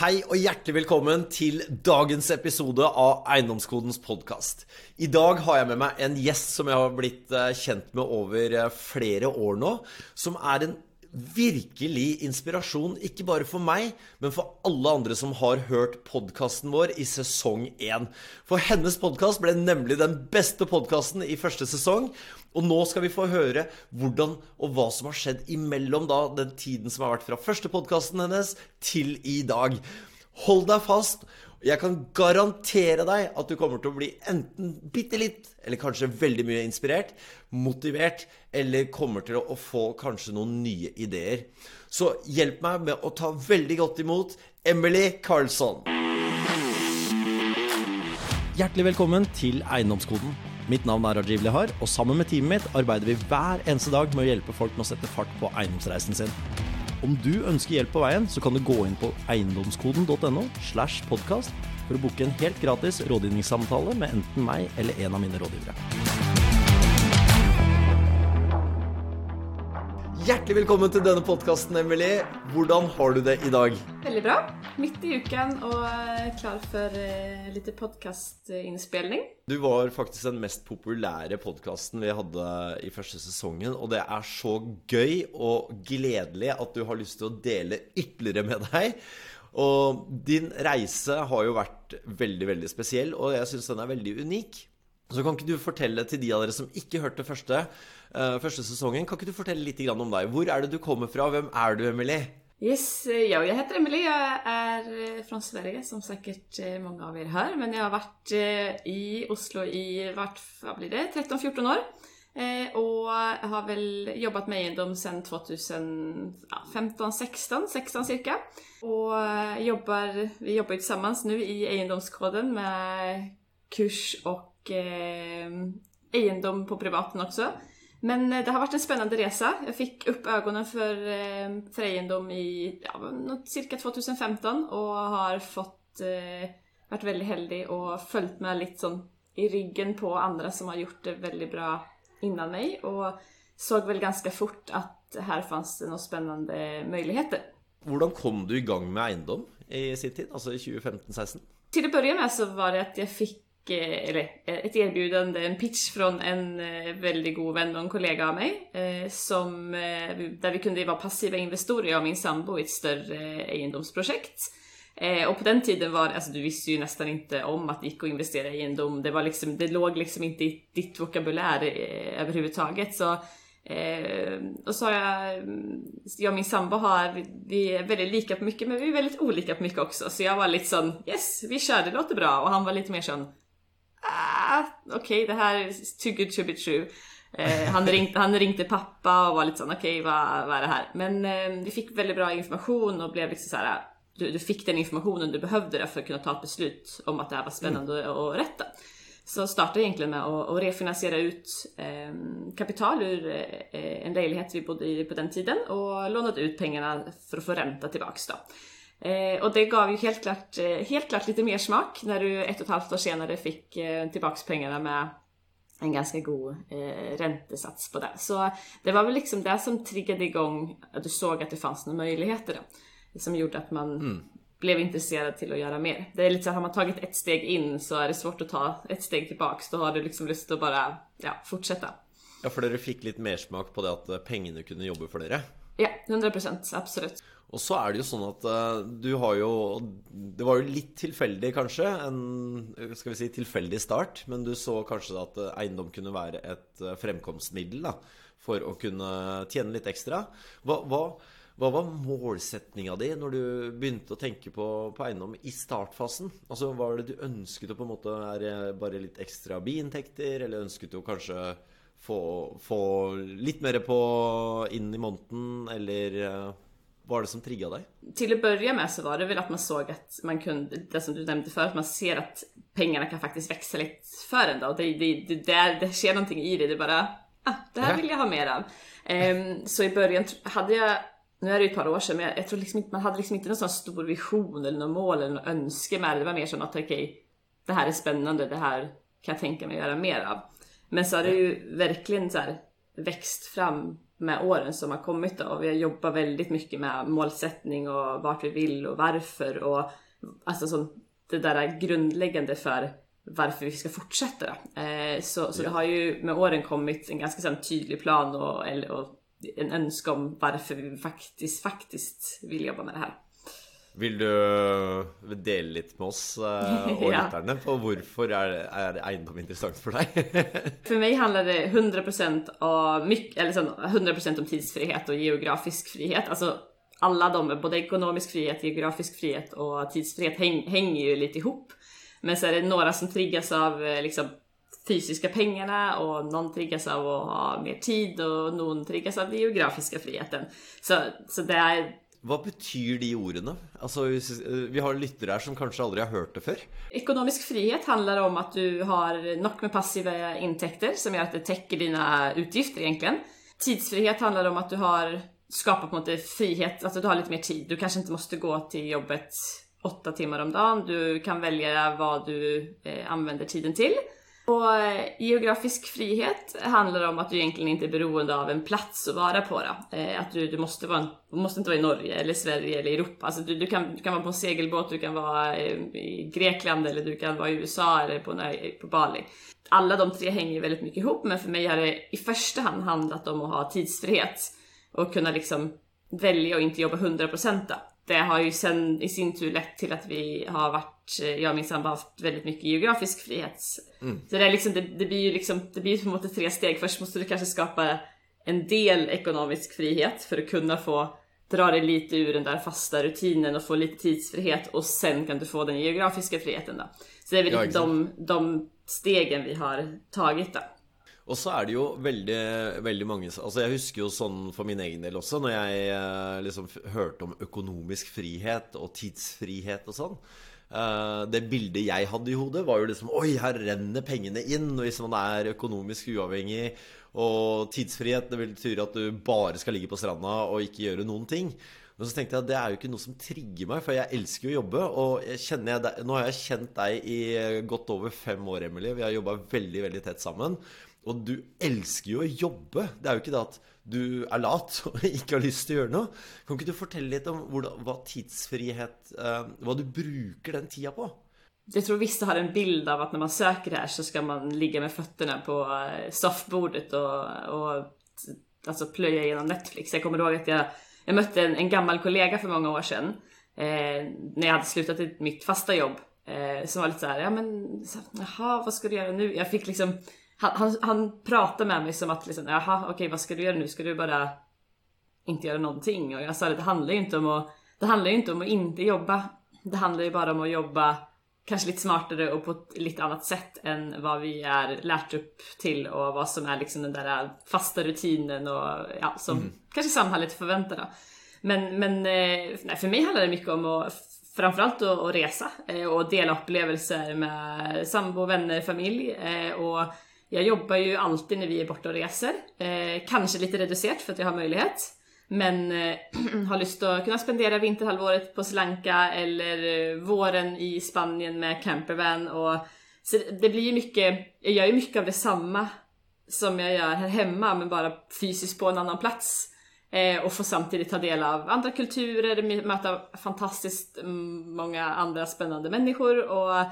Hei og hjertelig velkommen til dagens episode av Eiendomskodens podkast. I dag har jeg med meg en gjest som jeg har blitt eh, kjent med over eh, flere år nå. Som er en virkelig inspirasjon, ikke bare for meg, men for alle andre som har hørt podkasten vår i sesong én. For hennes podkast ble nemlig den beste podkasten i første sesong. Og nå skal vi få høre hvordan og hva som har skjedd imellom da, den tiden som har vært fra første podkasten hennes til i dag. Hold deg fast. Jeg kan garantere deg at du kommer til å bli enten bitte litt, eller kanskje veldig mye inspirert, motivert, eller kommer til å få kanskje noen nye ideer. Så hjelp meg med å ta veldig godt imot Emily Karlsson. Hjertelig velkommen til Eiendomskoden. Mitt navn er Rajiv Lehar, og sammen med teamet mitt arbeider vi hver eneste dag med å hjelpe folk med å sette fart på eiendomsreisen sin. Om du ønsker hjelp på veien, så kan du gå inn på eiendomskoden.no slash podkast for å booke en helt gratis rådgivningssamtale med enten meg eller en av mine rådgivere. Hjertelig velkommen til denne podkasten, Emily. Hvordan har du det i dag? Veldig bra. Midt i uken og eh, klar for uh, litt podkastinnspilling. Du var faktisk den mest populære podkasten vi hadde i første sesongen. Og det er så gøy og gledelig at du har lyst til å dele ytterligere med deg. Og din reise har jo vært veldig, veldig spesiell, og jeg syns den er veldig unik. Så kan ikke du fortelle til de av dere som ikke hørte første, uh, første sesongen, kan ikke du fortelle litt om deg? Hvor er det du kommer fra? Hvem er du, Emily? Yes, eh, ja, jag heter Emily. Jag är eh, från Sverige, som säkert många av er hör. Men jag har varit i Oslo i vart, vad blir det, 13-14 år. Och har väl jobbat med egendom sedan 2015-16, 16 cirka. Och jobbar, vi jobbar tillsammans nu i egendomskoden med kurs och eh, egendom på privaten också. Men eh, det har varit en spännande resa. Jag fick upp ögonen för, eh, för egendom i ja, cirka 2015 och har fått eh, varit väldigt heldig och följt med lite sån i ryggen på andra som har gjort det väldigt bra innan mig och såg väl ganska fort att här fanns det några spännande möjligheter. Hur kom du igång med egendom i sin tid, alltså i 2015-16? Till att börja med så var det att jag fick Eh, eller eh, ett erbjudande, en pitch från en eh, väldigt god vän och en kollega av mig. Som, där vi kunde vara passiva investerare, jag och min sambo, i ett större egendomsprojekt. Och på den tiden var alltså du visste ju nästan inte om att det gick att investera i egendom. Det, var liksom, det låg liksom inte i ditt vokabulär överhuvudtaget. Så och så har jag, jag och min sambo har, vi är väldigt lika på mycket men vi är väldigt olika på mycket också. Så jag var lite sån, yes vi kör det låter bra. Och han var lite mer sån, ah, okej okay, det här är too good to be true. Eh, han, ringde, han ringde pappa och var lite sån, okej okay, vad, vad är det här? Men eh, vi fick väldigt bra information och blev liksom så här, du, du, fick den informationen du behövde för att kunna ta ett beslut om att det här var spännande mm. och rätta. Så startade egentligen med att, att refinansiera ut eh, kapital ur eh, en lägenhet vi bodde i på den tiden och lånade ut pengarna för att få ränta tillbaks då. Eh, och det gav ju helt klart, eh, helt klart lite mer smak när du ett och ett halvt år senare fick eh, tillbaks pengarna med en ganska god eh, räntesats på det. Så det var väl liksom det som triggade igång att du såg att det fanns några möjligheter då. Som gjorde att man mm. blev intresserad till att göra mer. Det är lite så har man tagit ett steg in så är det svårt att ta ett steg tillbaks. Då har du liksom lust att bara ja, fortsätta. Ja, för du fick lite mer smak på det att eh, pengarna kunde jobba för dig? Ja, 100% absolut. Og så er det jo sånn at uh, du har jo Det var jo litt tilfeldig, kanskje. En skal vi si, tilfeldig start. Men du så kanskje at egendom eiendom kunne være et uh, fremkomstmiddel da, for å kunne tjene litt ekstra. Hva, hva, hva var målsetninga di når du begynte å tenke på, på, eiendom i startfasen? Altså, Var det du ønsket å på en måte være bare litt ekstra biinntekter, eller ønsket du å kanskje få, få litt mer på inn i måneden, eller uh, var det som triggade dig? Till att börja med så var det väl att man såg att man kunde, det som du nämnde förut, man ser att pengarna kan faktiskt växa lite för en då. Det, det, det, det, det sker någonting i det, det bara, ah, det här vill jag ha mer av. Um, så i början hade jag, nu är det ju ett par år sedan, men jag, jag tror liksom inte, man hade liksom inte någon sån stor vision eller något mål eller något önske med det. Det var mer som att okej, okay, det här är spännande, det här kan jag tänka mig göra mer av. Men så har det ju verkligen så här växt fram med åren som har kommit då. Vi har jobbat väldigt mycket med målsättning och vart vi vill och varför och alltså så, det där grundläggande för varför vi ska fortsätta. Eh, så så ja. det har ju med åren kommit en ganska så, tydlig plan och, och en önskan om varför vi faktiskt, faktiskt vill jobba med det här. Vill du dela lite med oss eh, och lytterne på varför är, är egendom intressant för dig? för mig handlar det 100% om, mycket, eller så, 100% om tidsfrihet och geografisk frihet. Alltså alla de, både ekonomisk frihet, geografisk frihet och tidsfrihet häng, hänger ju lite ihop. Men så är det några som triggas av eh, liksom, fysiska pengarna och någon triggas av att ha mer tid och någon triggas av den geografiska friheten. Så, så det är vad betyder de orden? Alltså, eh, vi har lyttare här som kanske aldrig har hört det før. Ekonomisk frihet handlar om att du har nog med passiva intäkter som gör att det täcker dina utgifter egentligen. Tidsfrihet handlar om att du har skapat på något frihet, alltså du har lite mer tid. Du kanske inte måste gå till jobbet åtta timmar om dagen. Du kan välja vad du eh, använder tiden till. Och eh, geografisk frihet handlar om att du egentligen inte är beroende av en plats att vara på. Då. Eh, att du, du måste, vara, du måste inte vara i Norge eller Sverige eller Europa. Alltså du, du, kan, du kan vara på en segelbåt, du kan vara eh, i Grekland eller du kan vara i USA eller på, på Bali. Alla de tre hänger väldigt mycket ihop men för mig har det i första hand handlat om att ha tidsfrihet och kunna liksom välja att inte jobba 100% då det har ju sen i sin tur lett till att vi har varit, jag och min sambo haft väldigt mycket geografisk frihet. Mm. Så det, är liksom, det, det, blir ju liksom, det blir på något tre steg. Först måste du kanske skapa en del ekonomisk frihet för att kunna få dra dig lite ur den där fasta rutinen och få lite tidsfrihet och sen kan du få den geografiska friheten då. Så det är väl ja, de, de stegen vi har tagit då. Og så er det jo veldig, veldig mange Altså Jeg husker jo sånn for min egen del også, når jeg eh, liksom hørte om økonomisk frihet og tidsfrihet og sånn. Eh, det bildet jeg hadde i hodet, var jo liksom Oi, her renner pengene inn. Hvis man er økonomisk uavhengig. Og tidsfrihet det betyr at du bare skal ligge på stranda og ikke gjøre noen ting. Men så tenkte jeg at det er jo ikke noe som trigger meg, for jeg elsker jo å jobbe. Og jeg jeg, nå har jeg kjent deg i godt over fem år, Emily. Vi har jobba veldig, veldig tett sammen. Og du elsker jo å jobbe. Det er jo ikke det at du er lat og ikke har lyst til å gjøre noe. Kan ikke du fortelle litt om hvordan, hva tidsfrihet vad Hva du bruker den tida på? Jag tror vissa har en bild av att när man söker det här så ska man ligga med fötterna på eh, soffbordet och, och alltså plöja igenom Netflix. Jag kommer ihåg att jag, jag mötte en, en gammal kollega för många år sedan eh, när jag hade slutat mitt fasta jobb eh, som var lite så här, ja men jaha vad ska du göra nu? Jag fick liksom han, han, han pratar med mig som att liksom, jaha okej okay, vad ska du göra nu? Ska du bara inte göra någonting? Och jag sa det handlar ju inte om att, det handlar ju inte om att inte jobba. Det handlar ju bara om att jobba kanske lite smartare och på ett lite annat sätt än vad vi är lärt upp till och vad som är liksom den där fasta rutinen och ja, som mm. kanske samhället förväntar då. Men, men eh, nej, för mig handlar det mycket om att framförallt att, resa eh, och dela upplevelser med sambo, vänner, familj eh, och jag jobbar ju alltid när vi är borta och reser. Eh, kanske lite reducerat för att jag har möjlighet. Men eh, har lust att kunna spendera vinterhalvåret på Sri Lanka eller eh, våren i Spanien med campervan. Och, så det blir ju mycket, jag gör ju mycket av detsamma som jag gör här hemma men bara fysiskt på en annan plats. Eh, och får samtidigt ta del av andra kulturer, möta fantastiskt mm, många andra spännande människor och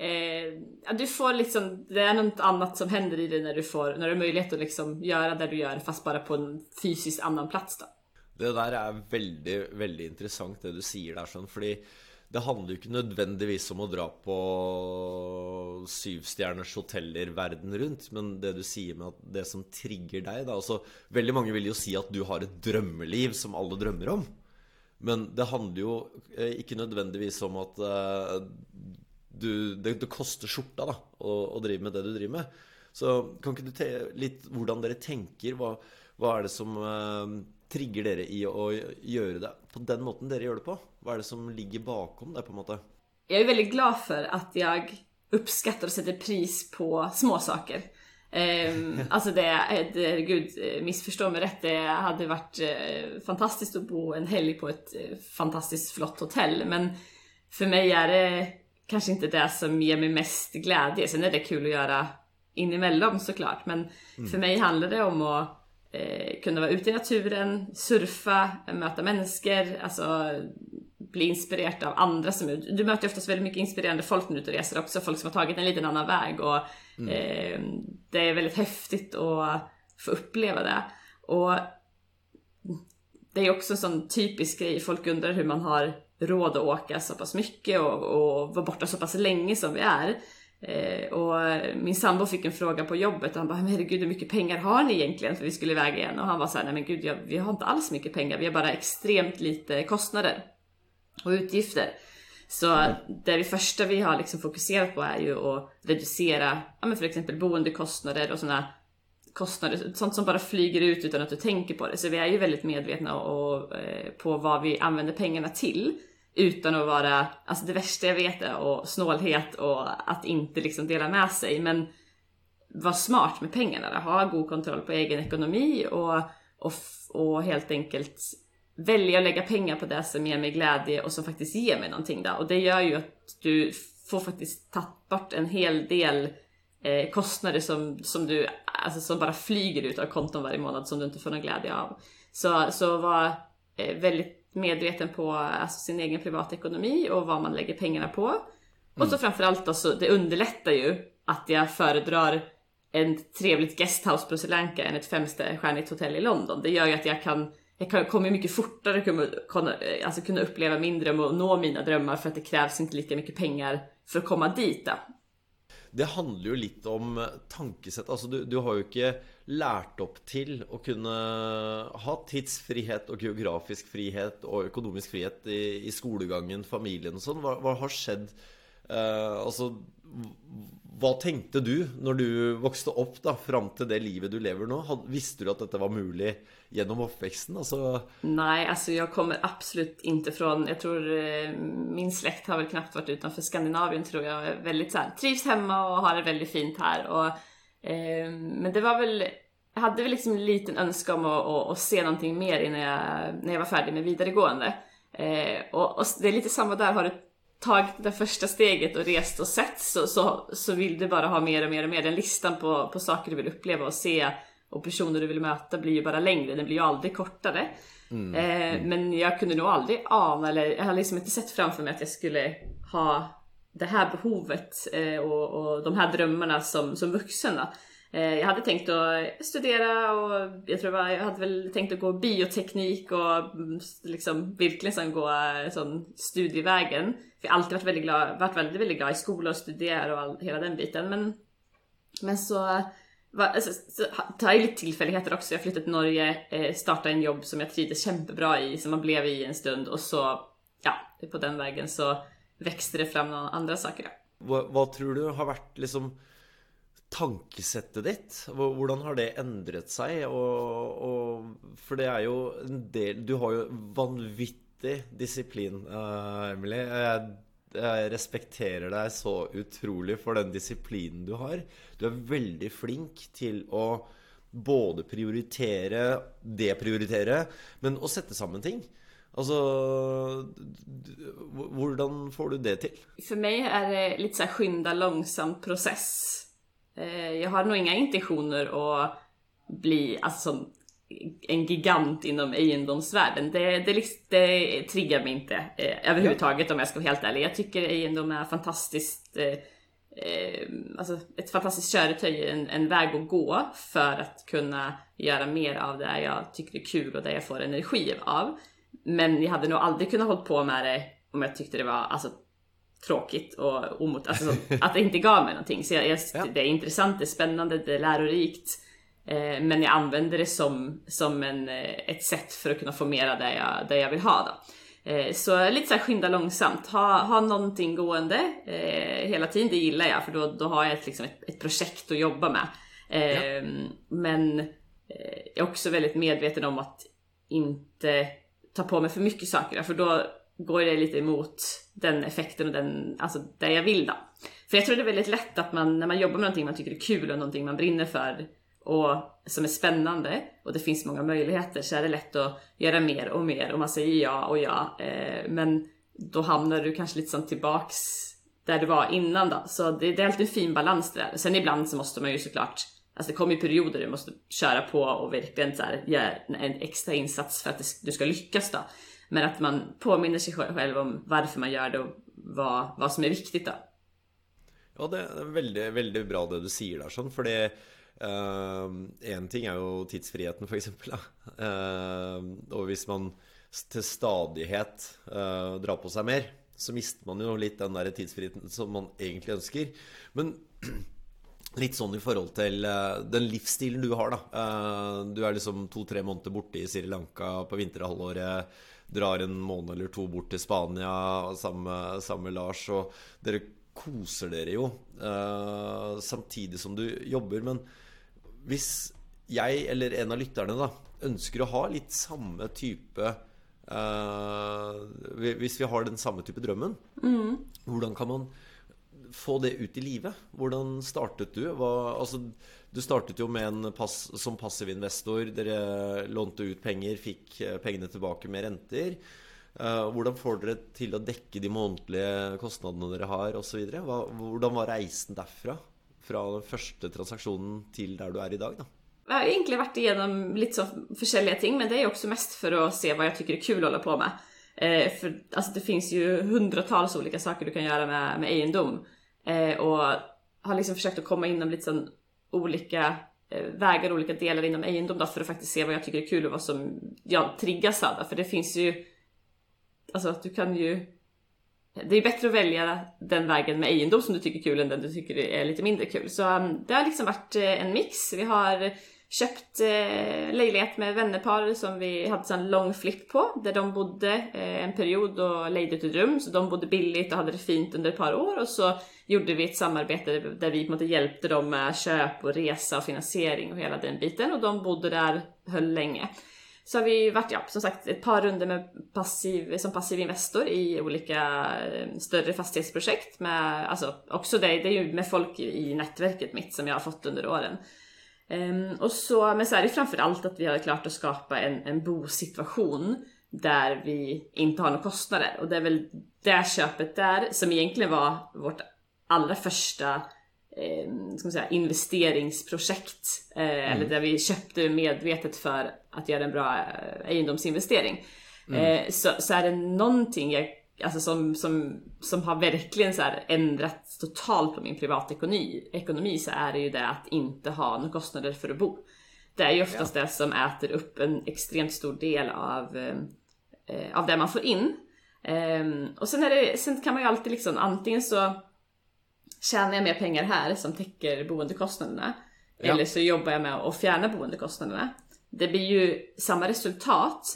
Eh, du får liksom, det är något annat som händer i dig när du får, när du har möjlighet att liksom göra det du gör fast bara på en fysiskt annan plats då. Det där är väldigt, väldigt intressant det du säger där sån, för det handlar ju inte nödvändigtvis om att dra på syvstjärners hoteller världen runt, men det du säger med att det som triggar dig då, alltså väldigt många vill ju säga att du har ett drömliv som alla drömmer om. Men det handlar ju eh, inte nödvändigtvis om att eh, du, det, det, koster skjorta da å, å, drive med det du driver med. Så kan ikke du te litt hvordan dere tenker? Hva, hva er det som uh, trigger dere i å gjøre det på den måten dere gjør det på? Hva är det som ligger bakom det på en måte? Jag är väldigt glad för att jag uppskattar och sätter pris på små saker. Um, alltså det, det, gud missförstå mig rätt, det hade varit uh, fantastiskt att bo en helg på ett uh, fantastiskt flott hotell men för mig är det kanske inte det som ger mig mest glädje. Sen är det kul att göra inemellan såklart. Men mm. för mig handlar det om att eh, kunna vara ute i naturen, surfa, möta människor, alltså bli inspirerad av andra som Du möter oftast väldigt mycket inspirerande folk när du ute och reser också, folk som har tagit en liten annan väg och mm. eh, det är väldigt häftigt att få uppleva det. Och det är också en sån typisk grej, folk undrar hur man har råd att åka så pass mycket och, och vara borta så pass länge som vi är. Eh, och min sambo fick en fråga på jobbet och han bara herregud hur mycket pengar har ni egentligen för vi skulle iväg igen? Och han var såhär nej men gud jag, vi har inte alls mycket pengar, vi har bara extremt lite kostnader och utgifter. Så mm. det vi första vi har liksom fokuserat på är ju att reducera ja, men för exempel boendekostnader och sådana kostnader, sånt som bara flyger ut utan att du tänker på det. Så vi är ju väldigt medvetna och, eh, på vad vi använder pengarna till. Utan att vara, alltså det värsta jag vet är och snålhet och att inte liksom dela med sig. Men var smart med pengarna, ha god kontroll på egen ekonomi och, och, och helt enkelt välja att lägga pengar på det som ger mig glädje och som faktiskt ger mig någonting då. Och det gör ju att du får faktiskt ta bort en hel del eh, kostnader som, som du, alltså som bara flyger ut av konton varje månad som du inte får någon glädje av. Så, så var eh, väldigt medveten på alltså, sin egen privatekonomi och vad man lägger pengarna på. Mm. Och så mm. framförallt då, så det underlättar ju att jag föredrar ett trevligt guesthouse på Sri Lanka än ett femstjärnigt hotell i London. Det gör ju att jag kan jag kommer mycket fortare kunna, alltså kunna uppleva min dröm och nå mina drömmar för att det krävs inte lika mycket pengar för att komma dit. Då. Det handlar ju lite om tankesätt. Alltså du, du har ju inte lärt upp till att kunna ha tidsfrihet och geografisk frihet och ekonomisk frihet i, i skolgången, familjen och sånt. Vad, vad har skett? Uh, alltså, vad tänkte du när du växte upp då, fram till det livet du lever nu? Visste du att detta var möjligt genom uppväxten? Alltså... Nej, alltså jag kommer absolut inte från, jag tror eh, min släkt har väl knappt varit utanför Skandinavien tror jag. Väldigt så här, trivs hemma och har det väldigt fint här. Och, eh, men det var väl, jag hade väl liksom en liten önskan om att, att, att, se någonting mer innan jag, när jag var färdig med vidaregående. Eh, och, och det är lite samma där, har du tagit det första steget och rest och sett så, så, så vill du bara ha mer och mer och mer. Den listan på, på saker du vill uppleva och se och personer du vill möta blir ju bara längre, den blir ju aldrig kortare. Mm. Eh, mm. men jag kunde nog aldrig ana, eller jag har liksom inte sett framför mig att jag skulle ha det här behovet eh, och, och de här drömmarna som, som vuxen. Eh, Eh, jag hade tänkt att studera och jag tror jag hade väl tänkt att gå bioteknik och mm, liksom verkligen gå eh, sån studievägen. För jag har alltid varit väldigt glad, varit väldigt, väldigt glad i skola och studier och all, hela den biten. Men, men så eh, var, alltså, så, tar jag lite tillfälligheter också. Jag flyttade till Norge, startade en jobb som jag trivdes kämpebra i, som man blev i en stund och så, ja, på den vägen så växte det fram några andra saker. Vad, vad tror du har varit liksom tankesättet ditt? Hur har det ändrat sig? Och, och, för det är ju en del, du har ju vanvittig disciplin, uh, eh, Emily. Jag respekterar dig så otroligt för den disciplinen du har. Du är väldigt flink till att både prioritera, deprioritera, men att sätta samman ting. Alltså, hur får du det till? För mig är det lite så här skynda långsamt process. Eh, jag har nog inga intentioner att bli alltså, en gigant inom egendomsvärlden. Det, det, det triggar mig inte eh, överhuvudtaget om jag ska vara helt ärlig. Jag tycker egendom är fantastiskt eh, eh, alltså ett fantastiskt köretöj, en, en väg att gå för att kunna göra mer av det jag tycker är kul och det jag får energi av. Men jag hade nog aldrig kunnat hålla på med det om jag tyckte det var alltså, tråkigt och omot, alltså, att det inte gav mig någonting. Så jag, jag, ja. det är intressant, det är spännande, det är lärorikt. Eh, men jag använder det som, som en, eh, ett sätt för att kunna få mera det jag, det jag vill ha. Då. Eh, så lite så här skynda långsamt, ha, ha någonting gående eh, hela tiden, det gillar jag för då, då har jag ett, liksom ett, ett projekt att jobba med. Eh, ja. Men jag är också väldigt medveten om att inte ta på mig för mycket saker, för då går det lite emot den effekten och den, alltså det jag vill då. För jag tror det är väldigt lätt att man, när man jobbar med någonting man tycker är kul och någonting man brinner för, och som är spännande och det finns många möjligheter så är det lätt att göra mer och mer och man säger ja och ja. Eh, men då hamnar du kanske lite sånt tillbaks där du var innan då. Så det, det är alltid en fin balans det där. Sen ibland så måste man ju såklart Alltså det kommer ju perioder där du måste köra på och verkligen så här, göra en extra insats för att du ska lyckas då. Men att man påminner sig själv om varför man gör det och vad, vad som är viktigt då. Ja, det är väldigt, väldigt bra det du säger där för det uh, En ting är ju tidsfriheten för exempel. Uh, och om man till stadighet uh, drar på sig mer så mister man ju lite den där tidsfriheten som man egentligen önskar. Men lite sånn i förhållande till uh, den livsstilen du har, då. Uh, du är liksom två tre månader borta i Sri Lanka på vinterhalvåret. Drar en måned eller to bort til Spania sammen med Lars. Og dere koser dere jo uh, samtidig som du jobber. Men hvis jeg eller en av lytterne da ønsker å ha litt samme type Hvis vi har den samme type drømmen, mm. hvordan kan man få det ut i livet. Hvordan startet du? Hva, altså, du startet jo med en pass, som passiv investor. Dere lånte ut penger, fikk pengarna pengene tilbake med renter. Uh, hvordan får dere til å dekke de månedlige kostnadene dere har osv.? Hvordan var reisen derfra? Fra den første transaksjonen til der du er i dag? da? Jag har egentligen varit igenom lite så olika ting, men det är också mest för att se vad jag tycker är kul att hålla på med. Eh, för alltså, det finns ju hundratals olika saker du kan göra med, med egendom. Eh, och har liksom försökt att komma inom lite sån olika eh, vägar, olika delar inom egendom då för att faktiskt se vad jag tycker är kul och vad som jag triggas av. För det finns ju, alltså att du kan ju det är bättre att välja den vägen med egendom som du tycker är kul än den du tycker är lite mindre kul. Så um, det har liksom varit eh, en mix. Vi har köpt eh, lägenhet med vännerpar som vi hade en lång flipp på där de bodde eh, en period och lejde ut ett rum så de bodde billigt och hade det fint under ett par år och så gjorde vi ett samarbete där vi på något hjälpte dem med köp och resa och finansiering och hela den biten och de bodde där höll länge. Så har vi varit, ja, som sagt, ett par runder med passiv, som passiv investor i olika eh, större fastighetsprojekt med, alltså också det, det är ju med folk i nätverket mitt som jag har fått under åren. Um, och så, men så är det framförallt att vi har klart att skapa en, en bosituation där vi inte har några kostnader. Och det är väl det köpet där som egentligen var vårt allra första eh, ska man säga, investeringsprojekt. Eh, mm. Eller där vi köpte medvetet för att göra en bra eh, egendomsinvestering. Mm. Eh, så, så är det någonting jag alltså som, som, som har verkligen så ändrat totalt på min privatekonomi ekonomi, så är det ju det att inte ha några kostnader för att bo. Det är ju oftast ja. det som äter upp en extremt stor del av, eh, av det man får in. Eh, och sen, är det, sen kan man ju alltid liksom, antingen så tjänar jag mer pengar här som täcker boendekostnaderna. Ja. Eller så jobbar jag med att fjärna boendekostnaderna. Det blir ju samma resultat,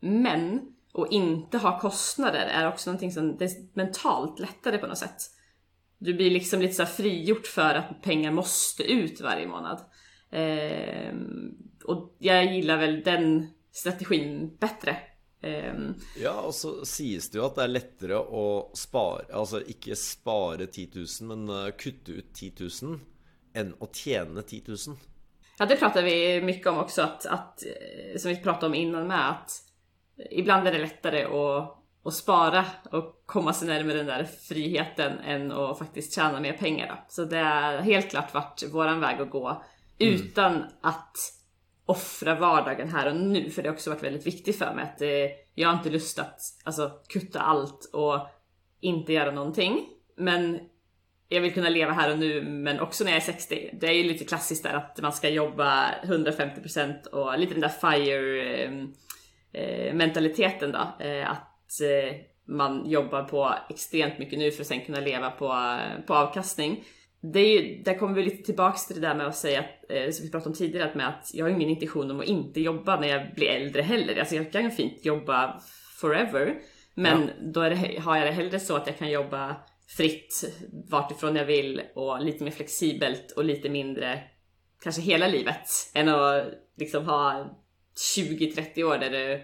men och inte ha kostnader är också någonting som det är mentalt lättare på något sätt. Du blir liksom lite så frigjort för att pengar måste ut varje månad. Eh, och jag gillar väl den strategin bättre. Eh, ja, och så sägs det ju att det är lättare att spara, alltså inte spara 10 000 men kutta ut 10 000 än att tjäna 10 000. Ja, det pratar vi mycket om också, att, att eh, som vi pratade om innan med att ibland är det lättare att, att spara och komma sig närmare den där friheten än att faktiskt tjäna mer pengar. Då. Så det har helt klart varit våran väg att gå mm. utan att offra vardagen här och nu. För det har också varit väldigt viktigt för mig att eh, jag har inte lust att alltså, kutta allt och inte göra någonting. Men jag vill kunna leva här och nu men också när jag är 60. Det är ju lite klassiskt där att man ska jobba 150% och lite den där FIRE eh, mentaliteten då. Eh, att eh, man jobbar på extremt mycket nu för att sen kunna leva på, på avkastning. Det är ju, där kommer vi lite tillbaks till det där med att säga, eh, som vi pratade om tidigare, att, med att jag har ingen intention om att inte jobba när jag blir äldre heller. Alltså jag kan fint jobba forever. Men ja. då det, har jag det hellre så att jag kan jobba fritt vartifrån jag vill och lite mer flexibelt och lite mindre kanske hela livet än att liksom ha 20-30 år där du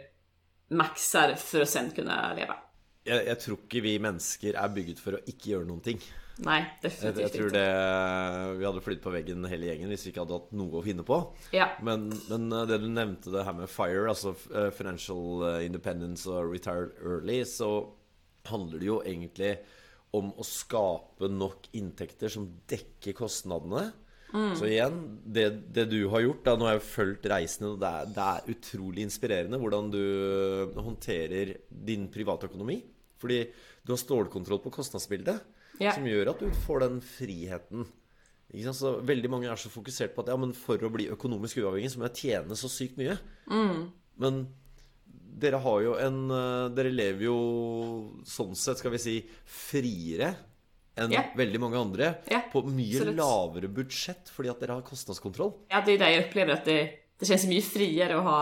maxar för att sen kunna leva. Jag, jag tror inte vi människor är byggda för att inte göra någonting. Nej, definitivt jag, jag tror det, Vi hade flyttat på väggen hela gängen om vi inte hade haft något att finna på. Ja. Men, men det du nämnde det här med FIRE, alltså eh, Financial eh, Independence och Retire Early, så handlar det ju egentligen om att skapa nog intäkter som täcker kostnaderna Mm. Så igjen, det, det, du har gjort da, Nå har jeg fulgt reisen, og det er, det er utrolig inspirerende hvordan du håndterer din privatøkonomi. Fordi du har stålkontroll på kostnadsbildet, ja. som gjør at du får den friheten. Så veldig mange er så fokusert på at ja, men for å bli økonomisk uavhengig, så må jeg tjene så sykt mye. Mm. Men dere har jo en eh, Dere lever jo sånn sett, skal vi si, friere enn ja. veldig mange andre. Ja, på mye absolutt. lavere budsjett fordi at dere har kostnadskontroll. Ja, det er det jeg opplever, at det, det kjennes mye friere å ha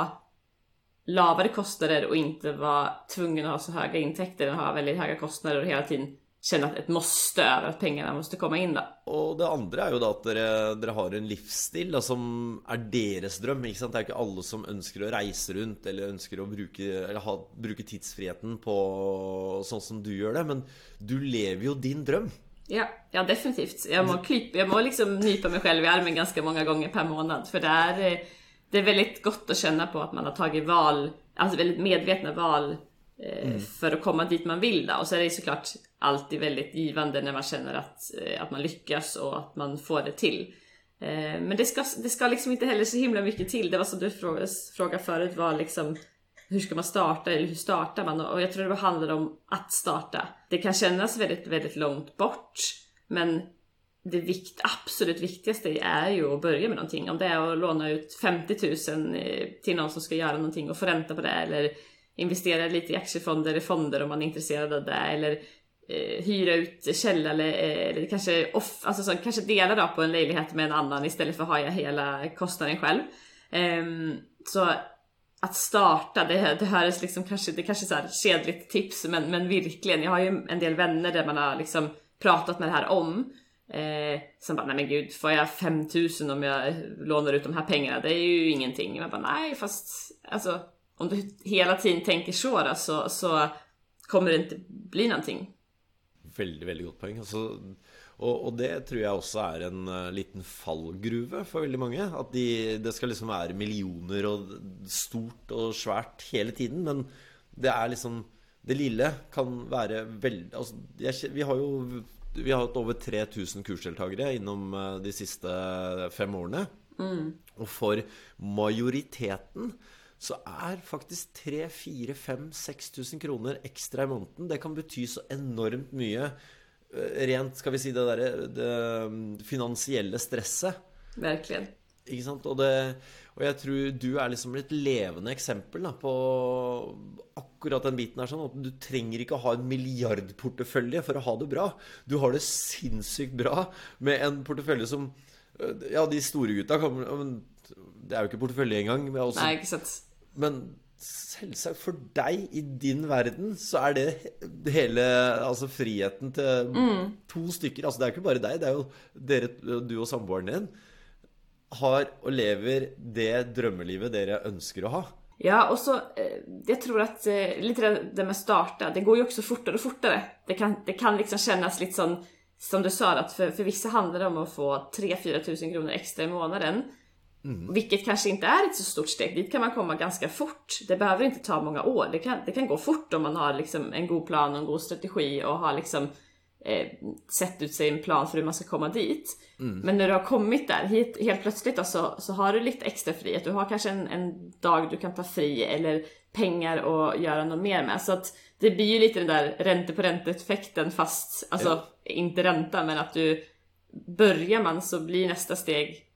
lavere kostnader og ikke være tvungen å ha så høye inntekter enn å ha veldig høye kostnader og hele tiden kjenne at et måste over at pengene måste komme inn. da. Og det andre er jo da at dere, dere har en livsstil da, som er deres drøm. ikke sant? Det er ikke alle som ønsker å reise rundt eller ønsker å bruke, eller ha, bruke tidsfriheten på sånn som du gjør det, men du lever jo din drøm. Ja, ja definitivt. Jeg må, klippe, jeg må liksom nype meg selv i armen ganske mange ganger per måned. For det eh, det er veldig godt å kjenne på at man har tatt valg, altså veldig medvetne valg eh, mm. for å komme dit man vil. Da. Og så er det så klart alltid väldigt givande när man känner att, eh, att man lyckas och att man får det till. Eh, men det ska, det ska liksom inte heller så himla mycket till. Det var som du frågade förut var liksom hur ska man starta eller hur startar man? Och jag tror det handlar om att starta. Det kan kännas väldigt, väldigt långt bort. Men det vikt, absolut viktigaste är ju att börja med någonting. Om det är att låna ut 50 000 eh, till någon som ska göra någonting och få ränta på det. Eller investera lite i aktiefonder eller fonder om man är intresserad av det. Eller eh, hyra ut källare eh, eller kanske, off, alltså så, kanske dela då på en lägenhet med en annan istället för att ha hela kostnaden själv. Eh, så att starta, det, det här är liksom kanske, det kanske är så här kedligt tips men, men verkligen, jag har ju en del vänner där man har liksom pratat med det här om. Eh, som bara, nej men gud, får jag 5000 om jag lånar ut de här pengarna? Det är ju ingenting. Man bara, nej fast alltså om du hela tiden tänker så då, så, så kommer det inte bli någonting. Veldig veldig godt poeng. Altså, og, og, det tror jeg også er en uh, liten fallgruve for veldig mange. At de, det skal liksom være millioner og stort og svært hele tiden. Men det er liksom Det lille kan være veldig altså, jeg, Vi har jo vi har hatt over 3000 kursdeltakere innom uh, de siste fem årene. Mm. Og for majoriteten så er faktisk 3000-4000-6000 kroner ekstra i måneden Det kan bety så enormt mye eh, rent, skal vi si, det derre det mm, finansielle stresset. Virkelig. Ikke sant? Og, det, og, jeg tror du er liksom et levende eksempel da, på akkurat den biten her. Sånn at du trenger ikke å ha en milliardportefølje for å ha det bra. Du har det sinnssykt bra med en portefølje som eh, Ja, de store gutta kommer Det er jo ikke portefølje engang. Nei, ikke sant men selvsagt, for deg i din verden, så er det hele Altså friheten til mm. to stykker Altså, det er ikke bare deg, det er jo dere, du og samboeren din, har og lever det drømmelivet dere ønsker å ha. Ja, og så eh, Jeg tror at eh, litt det med å starte Det går jo også fortere og fortere. Det kan, det kan liksom kjennes litt sånn Som du sa, at for, for visse handler det om å få 3000-4000 kroner ekstra i måneden. Mm. Vilket kanske inte är ett så stort steg. Dit kan man komma ganska fort. Det behöver inte ta många år. Det kan, det kan gå fort om man har liksom en god plan och en god strategi och har liksom eh, sett ut sig en plan för hur man ska komma dit. Mm. Men när du har kommit där, hit, helt plötsligt då, så, så har du lite extra frihet. Du har kanske en, en dag du kan ta fri eller pengar att göra något mer med. Så att det blir ju lite den där ränte på ränte-effekten fast, alltså ja. inte ränta men att du börjar man så blir nästa steg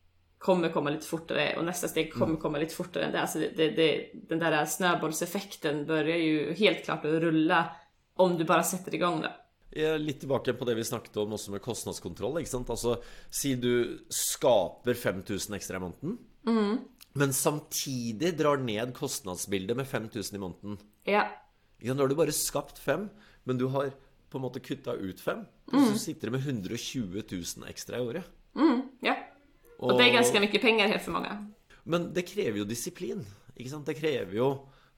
kommer komma lite fortare och nästa steg kommer mm. komma lite fortare än det. Alltså det, det, det, den där snöbollseffekten börjar ju helt klart att rulla om du bara sätter igång det. Jeg er litt tilbake på det vi snakket om også med kostnadskontroll. ikke sant? Altså, Si du skaper 5000 ekstra i måneden, mm. men samtidig drar ned kostnadsbildet med 5000 i måneden. Ja. Ja, da har du bare skapt fem, men du har på en måte kutta ut fem. Mm. Så sitter du med 120 000 ekstra i året. Mm. Ja. Og, det er ganske mye penger helt for mange. Men det krever jo disiplin. Ikke sant? Det krever jo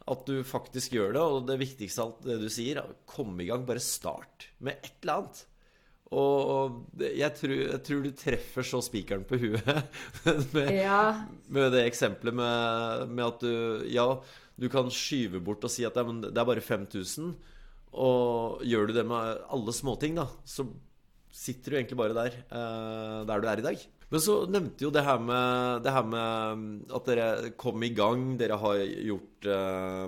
at du faktisk gjør det. Og det viktigste av alt det du sier, kom i gang. Bare start med et eller annet. Og jeg tror, jeg tror du treffer så spikeren på huet med, ja. med det eksempelet med, med, at du Ja, du kan skyve bort og si at det er bare 5000. Og gjør du det med alle småting, da, så sitter du egentlig bare der, der du er i dag. Men så nämnde ju det här med, det här med mm, att dere kom igång. Dere har gjort eh,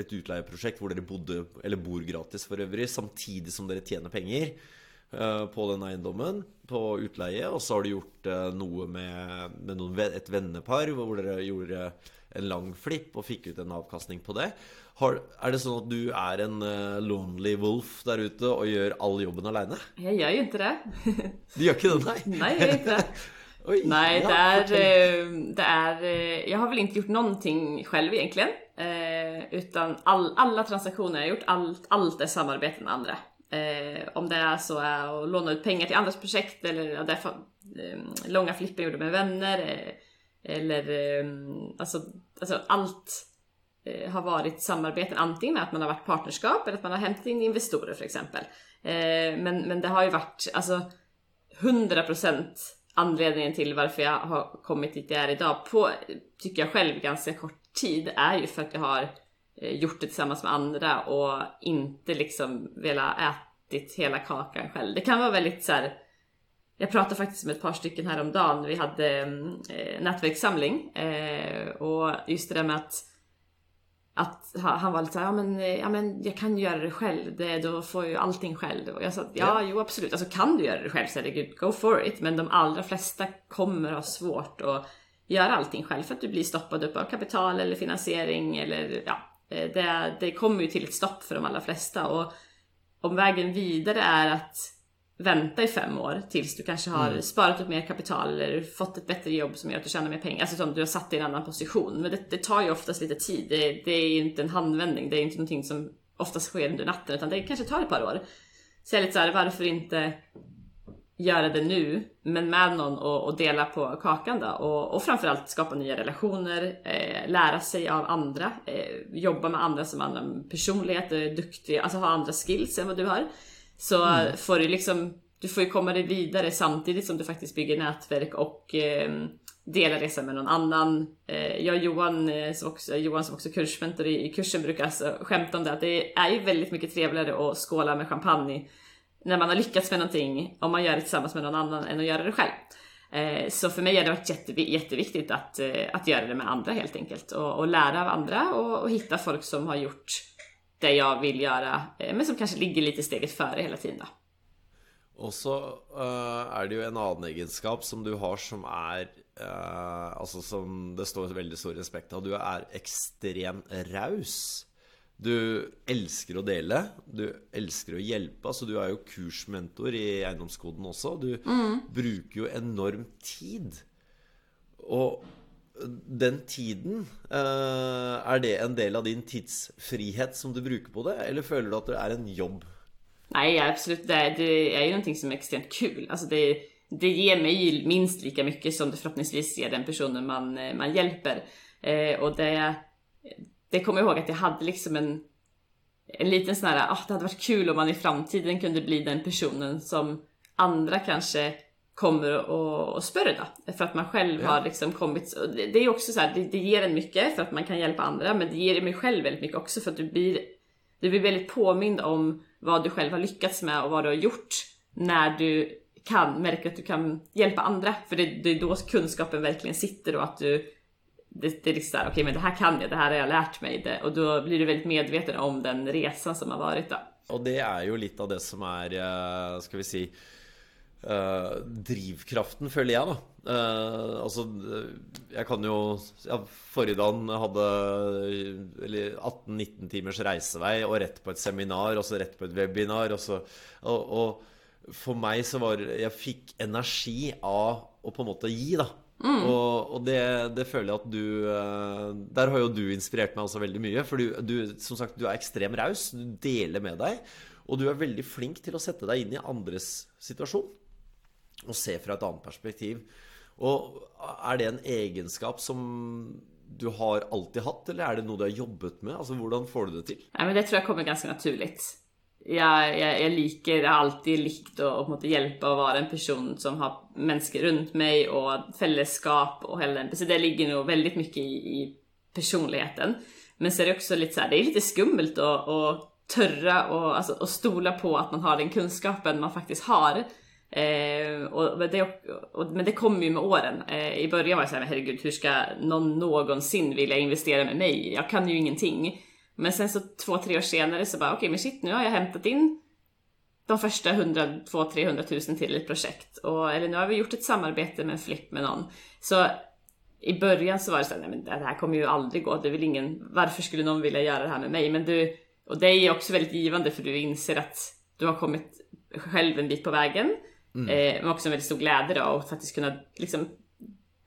ett utleieprosjekt där dere bodde, eller bor gratis för övrigt samtidigt som dere tjänar pengar Eh, på den egendomen, på utleie. Och så har du gjort eh, något med, med någon, ett vännerpar, där dere gjorde en lang flipp og fikk ut en avkastning på det. Har, er det sånn at du er en uh, lonely wolf der ute og gjør all jobben aleine? Jeg gjør jo ikke det. du gjør ikke det, nei? nei, jeg gjør ikke det. Oj, Nej, ja, det, är, det är... Jag har väl inte gjort någonting själv egentligen. Eh, utan all, alla transaktioner jag har gjort, allt, allt är samarbete med andra. Eh, om det är så är att låna ut pengar till andras projekt eller därför, eh, långa flipper jag gjorde med vänner. Eh, eller eh, alltså, alltså allt eh, har varit samarbeten antingen med att man har varit partnerskap eller att man har hämtat in investorer för exempel. Eh, men, men det har ju varit alltså 100% anledningen till varför jag har kommit dit jag är idag på, tycker jag själv, ganska kort tid är ju för att jag har eh, gjort det tillsammans med andra och inte liksom velat ätit hela kakan själv. Det kan vara väldigt så här, jag pratade faktiskt med ett par stycken häromdagen, vi hade eh, nätverkssamling. Eh, och just det där med att att han var lite såhär, ja men, eh, ja men jag kan ju göra det själv, det, då får jag ju allting själv. Och jag sa, ja jo absolut, alltså kan du göra det själv? Så herregud, go for it. Men de allra flesta kommer ha svårt att göra allting själv för att du blir stoppad upp av kapital eller finansiering eller ja, Eh, det, det kommer ju till ett stopp för de allra flesta. Och om vägen vidare är att vänta i fem år tills du kanske har mm. sparat upp mer kapital eller fått ett bättre jobb som gör att du tjänar mer pengar. Alltså som du har satt dig i en annan position. Men det, det tar ju oftast lite tid. Det, det är ju inte en handvändning. Det är inte någonting som oftast sker under natten utan det kanske tar ett par år. Så jag är lite såhär, varför inte göra det nu, men med någon och, och dela på kakan då. Och, och framförallt skapa nya relationer, eh, lära sig av andra, eh, jobba med andra som andra personlighet, är duktiga, alltså ha andra skills än vad du har. Så mm. får du liksom, du får ju komma dig vidare samtidigt som du faktiskt bygger nätverk och eh, dela resa med någon annan. Eh, jag och Johan, eh, som också, Johan som också kursmentor i, i kursen brukar alltså skämta om det att det är ju väldigt mycket trevligare att skåla med champagne när man har lyckats med någonting om man gör det tillsammans med någon annan än att göra det själv. Så för mig har det varit jätte, jätteviktigt att, att göra det med andra helt enkelt och, och lära av andra och, och, hitta folk som har gjort det jag vill göra eh, men som kanske ligger lite steget före hela tiden. Då. Och så uh, är det ju en annan egenskap som du har som är uh, Alltså som det står väldigt stor respekt av. Du är extremt raus. Du elsker å dele. Du elsker å hjelpe. Altså, du er jo kursmentor i Eiendomskoden også. Du mm. bruker jo enorm tid. Og den tiden, är er det en del av din tidsfrihet som du bruker på det, eller føler du at det er en jobb? Nej, absolut. Det, det är ju någonting som är extremt kul. Alltså det, det ger mig minst lika mycket som det förhoppningsvis ger den personen man, eh, man hjälper. Eh, och det, det kommer jag ihåg att jag hade liksom en, en liten sån här, ah, det hade varit kul om man i framtiden kunde bli den personen som andra kanske kommer och, och spör då. För att man själv ja. har liksom kommit, det är också så här, det, det, ger en mycket för att man kan hjälpa andra, men det ger mig själv väldigt mycket också för att du blir, du blir väldigt påmind om vad du själv har lyckats med och vad du har gjort när du kan märka att du kan hjälpa andra. För det, det är då kunskapen verkligen sitter och att du det, det är liksom såhär, okej okay, men det här kan jag, det här har jag lärt mig det. Och då blir du väldigt medveten om den resan som har varit då. Och det är ju lite av det som är, eh, ska vi säga, uh, drivkraften føler jeg, da. Uh, altså, jeg kan jo ja, Forrige dagen hadde 18-19 timers reisevei og rett på et seminar, og så rett på et webinar. Og, så, og, og for meg så var Jeg fikk energi av å på en måte gi, da. Mm. Og, og det, det, føler jeg at du eh, Der har jo du inspirert meg også veldig mye. For du, du som sagt, du er ekstremt raus. Du deler med deg. Og du er veldig flink til å sette deg inn i andres situasjon. Og se fra et annet perspektiv. Og er det en egenskap som du har alltid hatt, eller er det noe du har jobbet med? Altså, Hvordan får du det til? Nei, men Det tror jeg kommer ganske naturlig jeg, jeg, jeg, liker Jeg har alltid likt å, å hjelpe og være en person som har mennesker rundt meg og fellesskap og hele den. Så det ligger nog veldig mye i, i personligheten. Men så är det också lite så här, det är lite skummelt att, att törra och, alltså, och stola på att man har den kunskapen man faktiskt har. Eh, och, men, det, och, men det kommer ju med åren. Eh, I början var jag såhär, herregud hur ska någon någonsin vilja investera med mig? Jag kan ju ingenting. Men sen så två, tre år senare så bara okej okay, men shit nu har jag hämtat in de första 100, 200, 300 tusen till ett projekt. Och, eller nu har vi gjort ett samarbete med en flipp med någon. Så i början så var det såhär, nej men det här kommer ju aldrig gå. Det är väl ingen, varför skulle någon vilja göra det här med mig? Men du, och det är också väldigt givande för du inser att du har kommit själv en bit på vägen. Mm. Eh, men också en väldigt stor glädje då och faktiskt kunna liksom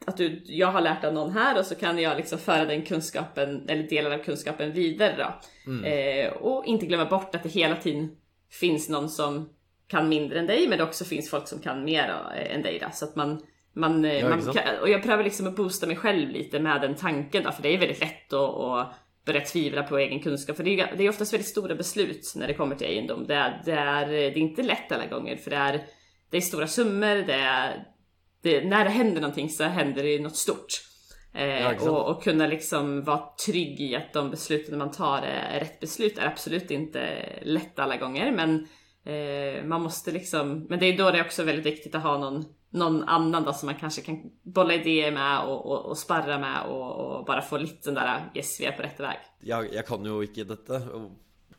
att du, jag har lärt av någon här och så kan jag liksom föra den kunskapen eller delar av kunskapen vidare då. Mm. Eh, och inte glömma bort att det hela tiden finns någon som kan mindre än dig men det också finns folk som kan mer eh, än dig då. Så att man, man, eh, ja, man kan, och jag prövar liksom att boosta mig själv lite med den tanken då för det är väldigt lätt att, att börja tvivla på egen kunskap. För det är, det är oftast väldigt stora beslut när det kommer till egendom. Det är, det är, det är inte lätt alla gånger för det är, det är stora summor, det är, det, när det händer någonting så händer det något stort. Eh, ja, och, och, kunna liksom vara trygg i att de besluten man tar är rätt beslut är absolut inte lätt alla gånger men eh, man måste liksom, men det är då det är också väldigt viktigt att ha någon, någon annan då som man kanske kan bolla idéer med och, och, och sparra med och, bara få lite den där yes vi är på rätt väg. Jag, jag kan ju inte detta.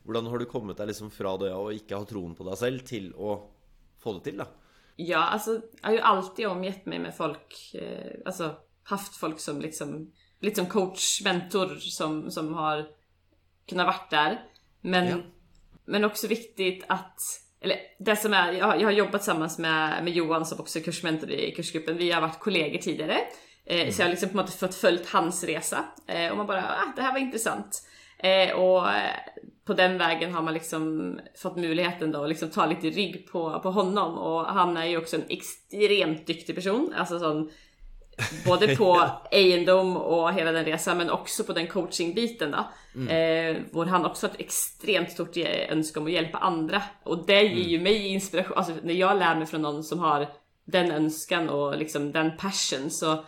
Hur har du kommit dig liksom från det och inte ha tron på dig själv till att få det till då? Ja, alltså jag har ju alltid omgett mig med folk, eh, alltså haft folk som liksom, lite som coach, mentor som, som har kunnat varit där. Men, ja. men också viktigt att, eller det som är, jag, jag har jobbat tillsammans med, med Johan som också är kursmentor i kursgruppen, vi har varit kollegor tidigare. Eh, mm. Så jag har liksom på något sätt fått följt hans resa. Eh, och man bara, ah, det här var intressant. Eh, och på den vägen har man liksom fått möjligheten då att liksom ta lite rygg på, på honom och han är ju också en extremt duktig person. Alltså sån, både på egendom och hela den resan men också på den coachingbiten då. Mm. Eh, hvor han också har ett extremt stort önskan om att hjälpa andra. Och det ger ju mm. mig inspiration, alltså när jag lär mig från någon som har den önskan och liksom den passion så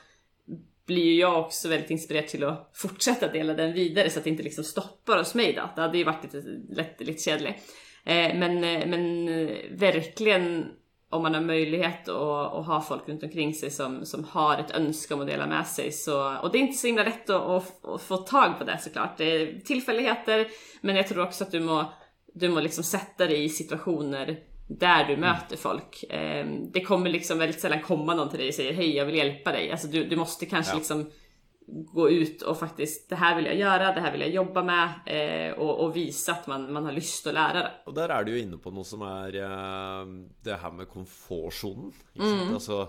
blir ju jag också väldigt inspirerad till att fortsätta dela den vidare så att det inte liksom stoppar hos mig då. Det hade ju varit lite, lätt, lite kedligt. Eh, men, eh, men eh, verkligen om man har möjlighet att, att, ha folk runt omkring sig som, som har ett önskan att dela med sig så, och det är inte så himla lätt att, att, att få tag på det såklart. Det är tillfälligheter, men jag tror också att du må, du må liksom sätta dig i situationer där du möter folk. Ehm, det kommer liksom väldigt sällan komma någon till dig och säger hej jag vill hjälpa dig. Alltså du, du måste kanske ja. liksom gå ut och faktiskt det här vill jag göra, det här vill jag jobba med eh, och, och, visa att man, man har lust att lära det. Och där är du ju inne på något som är eh, det här med komfortzonen. Mm. Alltså,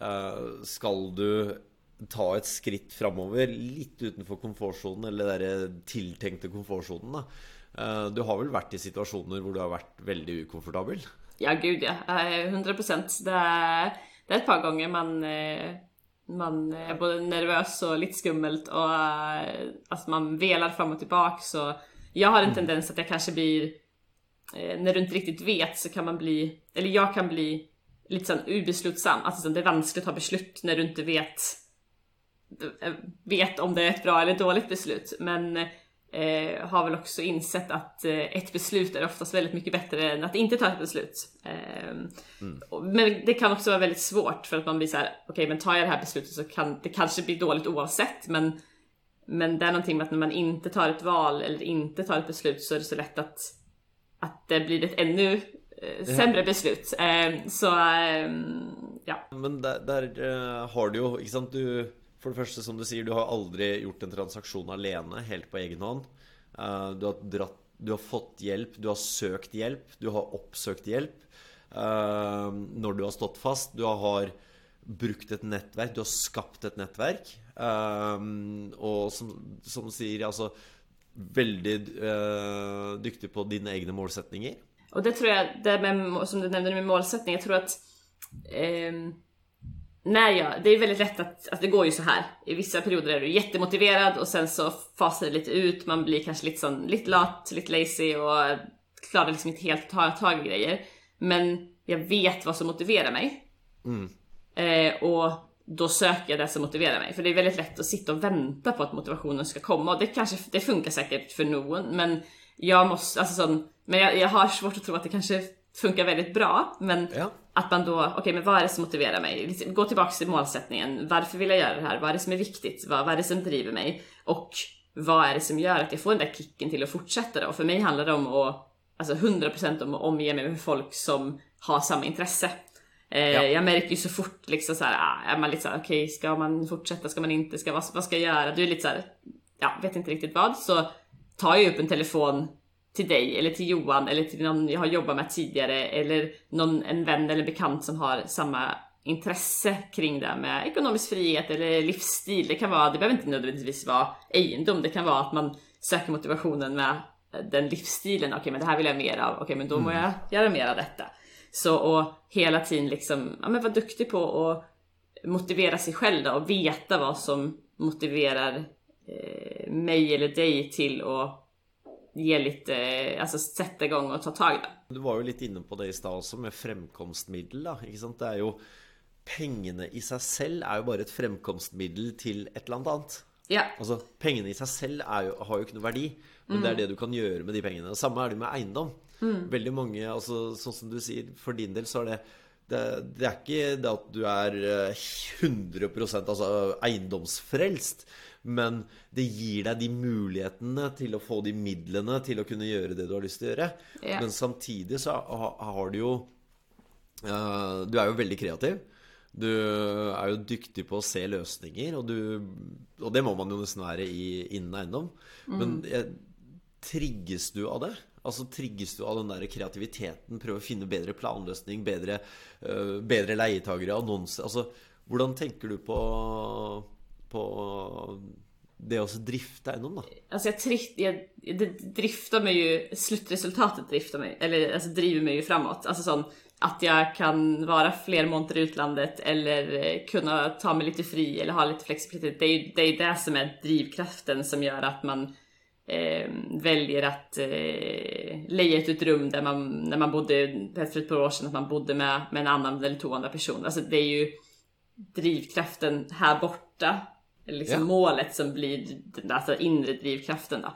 eh, ska du ta ett skritt framover lite utanför komfortzonen eller den tilltänkta komfortzonen Eh, du har väl varit i situationer där du har varit väldigt okomfortabel? Ja, gud ja. 100 procent. Det, är, det är ett par gånger man, eh, man är både nervös och lite skummelt och eh, alltså man velar fram och tillbaka. Så jag har en mm. tendens att jag kanske blir, när du inte riktigt vet så kan man bli, eller jag kan bli lite sån ubeslutsam. Alltså det är vanskligt att ta beslut när du inte vet, vet om det är ett bra eller dåligt beslut. Men eh, har väl också insett att eh, ett beslut är oftast väldigt mycket bättre än att inte ta ett beslut. Eh, mm. Men det kan också vara väldigt svårt för att man blir så här: okej okay, men tar jag det här beslutet så kan det kanske bli dåligt oavsett men men det är någonting med att när man inte tar ett val eller inte tar ett beslut så är det så lätt att, att det blir ett ännu eh, sämre beslut. Eh, så ehm, ja. Men där, där uh, har du ju, sant, du för det första som du säger, du har aldrig gjort en transaktion alene, helt på egen hand. Eh, du har, dratt, du har fått hjälp, du har sökt hjälp, du har uppsökt hjälp. Eh, når när du har stått fast, du har brukt ett nätverk, du har skapat ett nätverk. Eh, og och som, som du säger, alltså väldigt duktig på dina egna målsättningar. Och det tror jag, det med, som du nämnde med målsättning, jag tror att eh Nej, ja, det är väldigt lätt att, alltså det går ju så här. I vissa perioder är du jättemotiverad och sen så fasar det lite ut, man blir kanske lite sån, lite lat, lite lazy och klarar liksom inte helt att ta tag i grejer. Men jag vet vad som motiverar mig. Mm. Eh, och då söker jag det som motiverar mig. För det är väldigt lätt att sitta och vänta på att motivationen ska komma och det kanske, det funkar säkert för någon men jag måste, alltså sån, men jag, jag har svårt att tro att det kanske funkar väldigt bra. Men Ja. Att man då, okej men vad är det som motiverar mig? Liksom, Gå tillbaks till målsättningen. Varför vill jag göra det här? Vad är det som är viktigt? Vad, vad är det som driver mig? Och vad är det som gör att jag får den där kicken till att fortsätta då? För mig handlar det om att, alltså 100% om att omge mig med folk som har samma intresse. Eh, Ja. Jag märker ju så fort liksom så här, ah, är man lite såhär, okej ska man fortsätta, ska man inte, ska, vad, vad ska jag göra? Du är lite såhär, ja, vet inte riktigt vad. Så tar jag upp en telefon till dig eller till Johan eller till någon jag har jobbat med tidigare eller någon, en vän eller bekant som har samma intresse kring det med ekonomisk frihet eller livsstil. Det kan vara, det behöver inte nödvändigtvis vara egendom, det kan vara att man söker motivationen med den livsstilen. Okej, men det här vill jag mer av. Okej, men då må jag göra mer av detta. Så och hela tiden liksom, ja men var duktig på att motivera sig själv då och veta vad som motiverar eh, mig eller dig till att ge lite, eh, alltså sätta igång och ta tag i det. Du var jo litt inne på det i stad også, med fremkomstmiddel. da, ikke sant? Det er jo Pengene i seg selv er jo bare et fremkomstmiddel til et eller annet annet. Ja, Altså, Pengene i seg selv jo, har jo ikke noe verdi, men det er det du kan gjøre med de pengene. Det samme er det med eiendom. Veldig mange, altså sånn som du sier, for din del så er det det, det er ikke det at du er eh, 100 altså eiendomsfrelst, men det gir deg de mulighetene til å få de midlene til å kunne gjøre det du har lyst til å gjøre. Ja. Men samtidig så ha- har du jo eh, Du er jo veldig kreativ. Du er jo dyktig på å se løsninger, og, du, og det må man jo nesten være i, innen eiendom. Men eh, trigges du av det? Altså Trigges du av den der kreativiteten? Prøve å finne bedre planløsning, bedre, eh, bedre leietagere, annonser Altså, hvordan tenker du på, på det å også drifte eiendom, da? alltså jag, trift, jag det driftar mig ju, slutresultatet driftar mig, eller alltså driver mig ju framåt. Alltså sån, att jag kan vara fler månader i utlandet eller eh, kunna ta mig lite fri eller ha lite flexibilitet. Det är ju det, är det som är drivkraften som gör att man eh, väljer att eh, leja ut ett rum där man, när man bodde, för ett par år sedan, att man bodde med, med en annan eller två andra personer. Alltså det är ju drivkraften här borta, eller liksom Ja. målet som blir den alltså inre drivkraften då.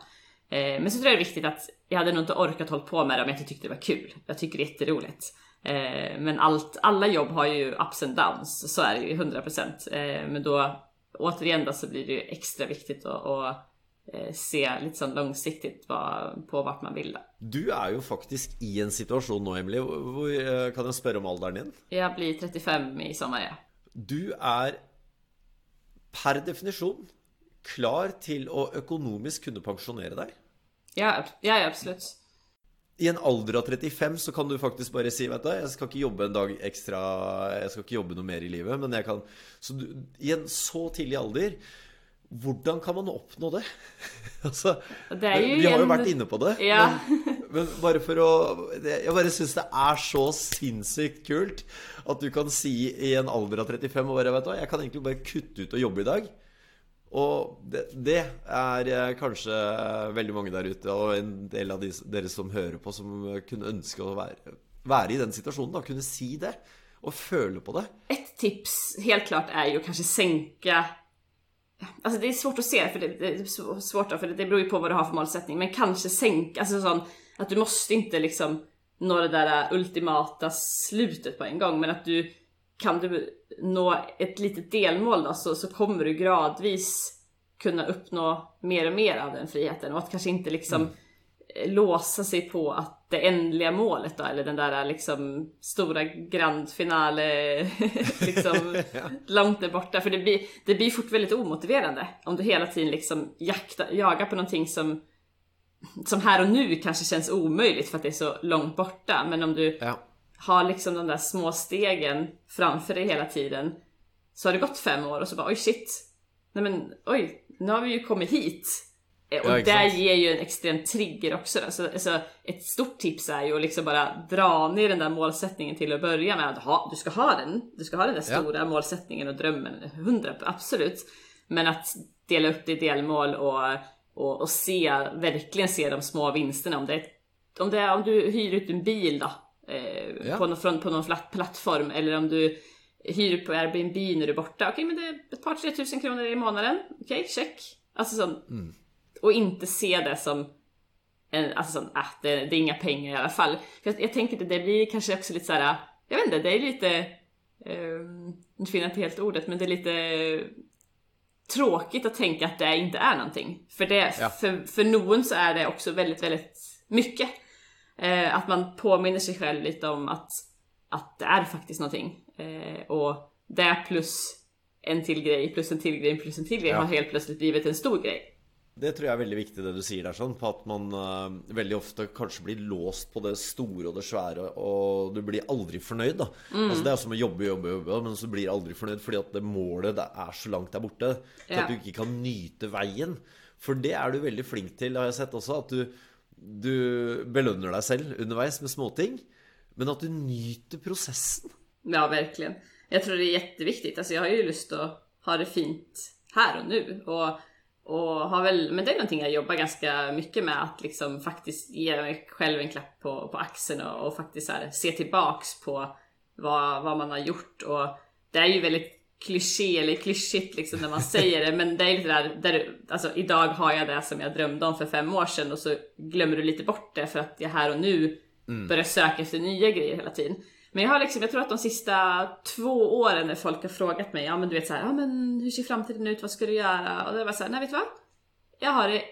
Eh, men så tror jag det är viktigt att jag hade nog inte orkat hålla på med det om jag inte tyckte det var kul. Jag tycker det är jätteroligt. Eh, men allt, alla jobb har ju ups and downs, så är det ju 100%. Eh, men då återigen då så blir det ju extra viktigt att, att eh, se lite sånn långsiktigt på vart man vill. Då. Du er jo faktisk i en situasjon nå, Emily, hvor eh, Kan jeg spørre om alderen din? Jag blir 35 i sommar ja. Du er per definisjon klar til å økonomisk kunne pensjonere deg. Ja, ja, ja absolut. I en alder av 35 så kan du faktisk bare si Vet du, jeg skal ikke jobbe en dag ekstra Jeg skal ikke jobbe noe mer i livet, men jeg kan Så du, i en så tidlig alder hvordan kan man oppnå det? altså, Det vi har jo vært inne på det. Ja. Men, men bare for å Jeg bare syns det er så sinnssykt kult at du kan si i en alder av 35 og bare, vet du, hva, Jeg kan egentlig bare kutte ut og jobbe i dag. Og det, det er eh, kanskje veldig mange der ute, og en del av de, dere som hører på, som kunne ønske å være, være i den situasjonen. da, Kunne si det. Og føle på det. Ett tips helt klart är ju att kanske sänka Alltså det är svårt att se, för det, det är svårt då, för det, det beror ju på vad du har för målsättning. Men kanske sänka, alltså sån, att du måste inte liksom nå det där ultimata slutet på en gång. Men att du, kan du nå ett litet delmål då, så, så kommer du gradvis kunna uppnå mer och mer av den friheten. Och att kanske inte liksom eh, låsa sig på att det ändliga målet då, eller den där liksom stora grand finale liksom långt där borta. För det blir, det blir fort väldigt omotiverande om du hela tiden liksom jaktar, jagar på någonting som som här och nu kanske känns omöjligt för att det är så långt borta. Men om du Ja. har liksom de där små stegen framför dig hela tiden. Så har det gått fem år och så bara oj shit. Nej men oj, nu har vi ju kommit hit. Eh, Och Ja, det ger ju en extrem trigger också. Så, alltså, ett stort tips är ju att liksom bara dra ner den där målsättningen till att börja med. Att ha, du ska ha den. Du ska ha den där Ja. stora målsättningen och drömmen. 100 absolut. Men att dela upp det i delmål och, och, och se, verkligen se de små vinsterna. Om det är, om, det är, om du hyr ut en bil då. Eh, Ja. på, någon, på någon flat, plattform. Eller om du hyr på Airbnb när du är borta. Okej men det är ett par tre tusen kronor i månaden. Okej, check. Alltså sån, och inte se det som en, alltså sån, ah, det, det, är inga pengar i alla fall. För jag, jag tänker att det blir kanske också lite såhär, jag vet inte, det är lite, um, nu finner jag inte helt ordet, men det är lite tråkigt att tänka att det inte är någonting. För, det, ja. för, för någon så är det också väldigt, väldigt mycket. Eh, att man påminner sig själv lite om att, att det är faktiskt någonting. Eh, och det plus en till grej, plus en till grej, plus en till grej ja. har helt plötsligt blivit en stor grej. Det tror jag är väldigt viktigt det du säger där sånn, på att man uh, väldigt ofta kanske blir låst på det stora och det svære, och du blir aldrig förnöjd då. Mm. Alltså, det är som att jobba, jobba, jobba, men så blir aldrig förnöjd för att det målet det är så långt där borta. Så ja. att du inte kan nyta vägen. För det är du väldigt flink till, har jag sett också, att du, du belönar dig själv undervägs med småting. Men att du nyter processen. Ja, verkligen. Jag tror det är jätteviktigt. Alltså, jag har ju lust att ha det fint här och nu. Och och har väl, men det är någonting jag jobbar ganska mycket med, att liksom faktiskt ge mig själv en klapp på, på axeln och, och faktiskt här, se tillbaks på vad, vad man har gjort. Och det är ju väldigt kliché eller klyschigt liksom när man säger det, men det är lite där, där alltså idag har jag det som jag drömde om för fem år sedan och så glömmer du lite bort det för att jag här och nu mm. börjar söka efter nya grejer hela tiden. Men jag har liksom, jag tror att de sista två åren när folk har frågat mig, ja men du vet såhär, ja men hur ser framtiden ut, vad ska du göra? Och det var såhär, nej vet du vad? Jag har det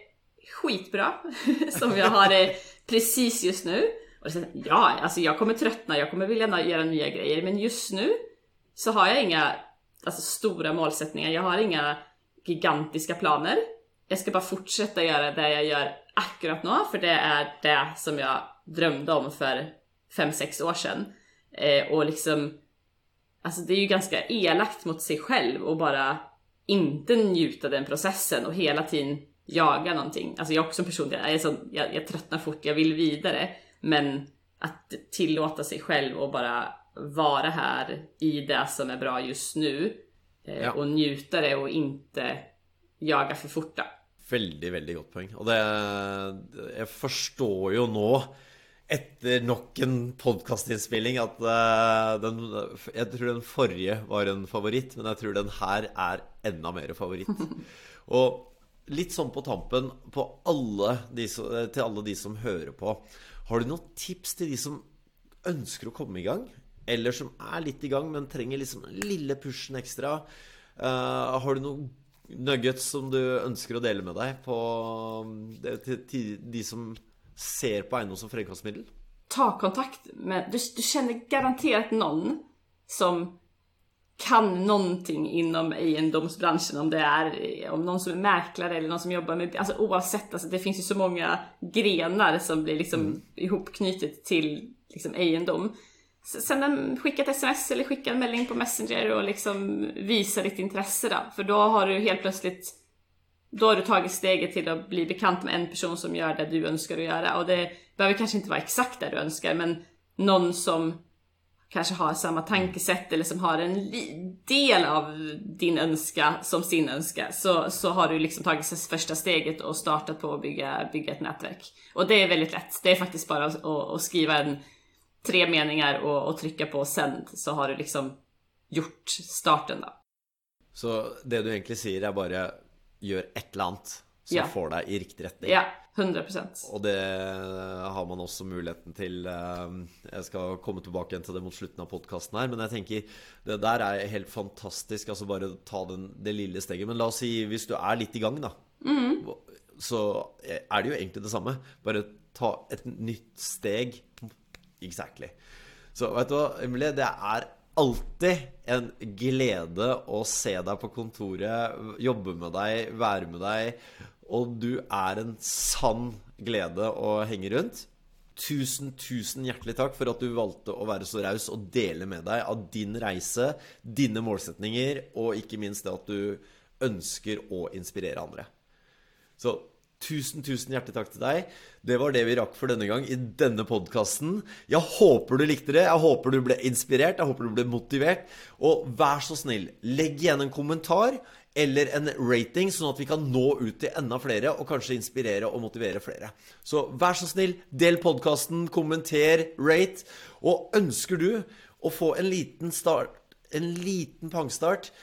skitbra, som jag har det precis just nu. Och sen, ja, alltså jag kommer tröttna, jag kommer vilja göra nya grejer, men just nu så har jag inga alltså, stora målsättningar, jag har inga gigantiska planer. Jag ska bara fortsätta göra det jag gör akkurat nu, för det är det som jag drömde om för 5-6 år sedan. Eh, och liksom, alltså det är ju ganska elakt mot sig själv och bara inte njuta den processen och hela tiden jaga någonting. Alltså jag också en person, jag, är så, jag, jag tröttnar fort, jag vill vidare. Men att tillåta sig själv och bara vara här i det som är bra just nu eh, ja. och njuta det och inte jaga för fort. Väldigt, väldigt gott poäng. Och det, jag förstår ju nu etter nok en podkastinnspilling at uh, den Jeg tror den forrige var en favoritt, men jeg tror den her er enda mer favoritt. Og litt sånn på tampen på alle de, til alle de som hører på. Har du noen tips til de som ønsker å komme i gang? Eller som er litt i gang, men trenger liksom den lille pushen ekstra? Uh, har du noen nuggets som du ønsker å dele med deg på, til de som ser på eiendom som fremkomstmiddel? Ta kontakt med, du, du känner garanterat någon som kan någonting inom egendomsbranschen om det är om någon som är mäklare eller någon som jobbar med, alltså oavsett, alltså det finns ju så många grenar som blir liksom mm. ihopknutet till liksom egendom. Sen en, skicka ett sms eller skicka en melding på Messenger och liksom visa ditt intresse då. För då har du helt plötsligt då har du tagit steget till att bli bekant med en person som gör det du önskar att göra. Och det behöver kanske inte vara exakt det du önskar, men någon som kanske har samma tankesätt eller som har en del av din önska som sin önska så, så har du liksom tagit första steget och startat på att bygga, bygga ett nätverk. Och det är väldigt lätt. Det är faktiskt bara att, att skriva en, tre meningar och, och, trycka på send så har du liksom gjort starten då. Så det du egentligen säger är bara gör ett eller annat som ja. får dig i riktig riktning. Ja, 100%. Och det har man också möjligheten till. Ehm, jag ska komma tillbaka till det mot slutet av podcasten här, men jag tänker det där är helt fantastiskt. Alltså bara ta den, det lilla steget. Men låt oss säga, om du är lite igång då, mm. så är det ju egentligen detsamma. Bara ta ett nytt steg. Exactly. Så vet du vad, Emilie, det är alltid en glede å se deg på kontoret, jobbe med deg, være med deg. Og du er en sann glede å henge rundt. Tusen, tusen hjertelig takk for at du valgte å være så raus og dele med deg av din reise, dine målsetninger, og ikke minst det at du ønsker å inspirere andre. Så Tusen, tusen hjertelig takk til deg. Det var det vi rakk for denne gang i denne podkasten. Jeg håper du likte det. Jeg håper du ble inspirert. Jeg håper du ble motivert. Og vær så snill, legg igjen en kommentar eller en rating, sånn at vi kan nå ut til enda flere og kanskje inspirere og motivere flere. Så vær så snill, del podkasten, kommenter, rate. Og ønsker du å få en liten start, en liten pangstart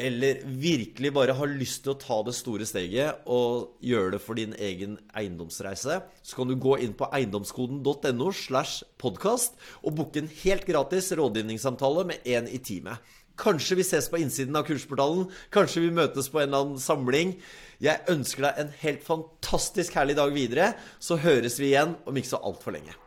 eller virkelig bare har lyst til å ta det store steget og gjøre det for din egen eiendomsreise, så kan du gå inn på eiendomskoden.no slash podkast og booke en helt gratis rådgivningssamtale med én i teamet. Kanskje vi ses på innsiden av kursportalen. Kanskje vi møtes på en eller annen samling. Jeg ønsker deg en helt fantastisk herlig dag videre. Så høres vi igjen om ikke så altfor lenge.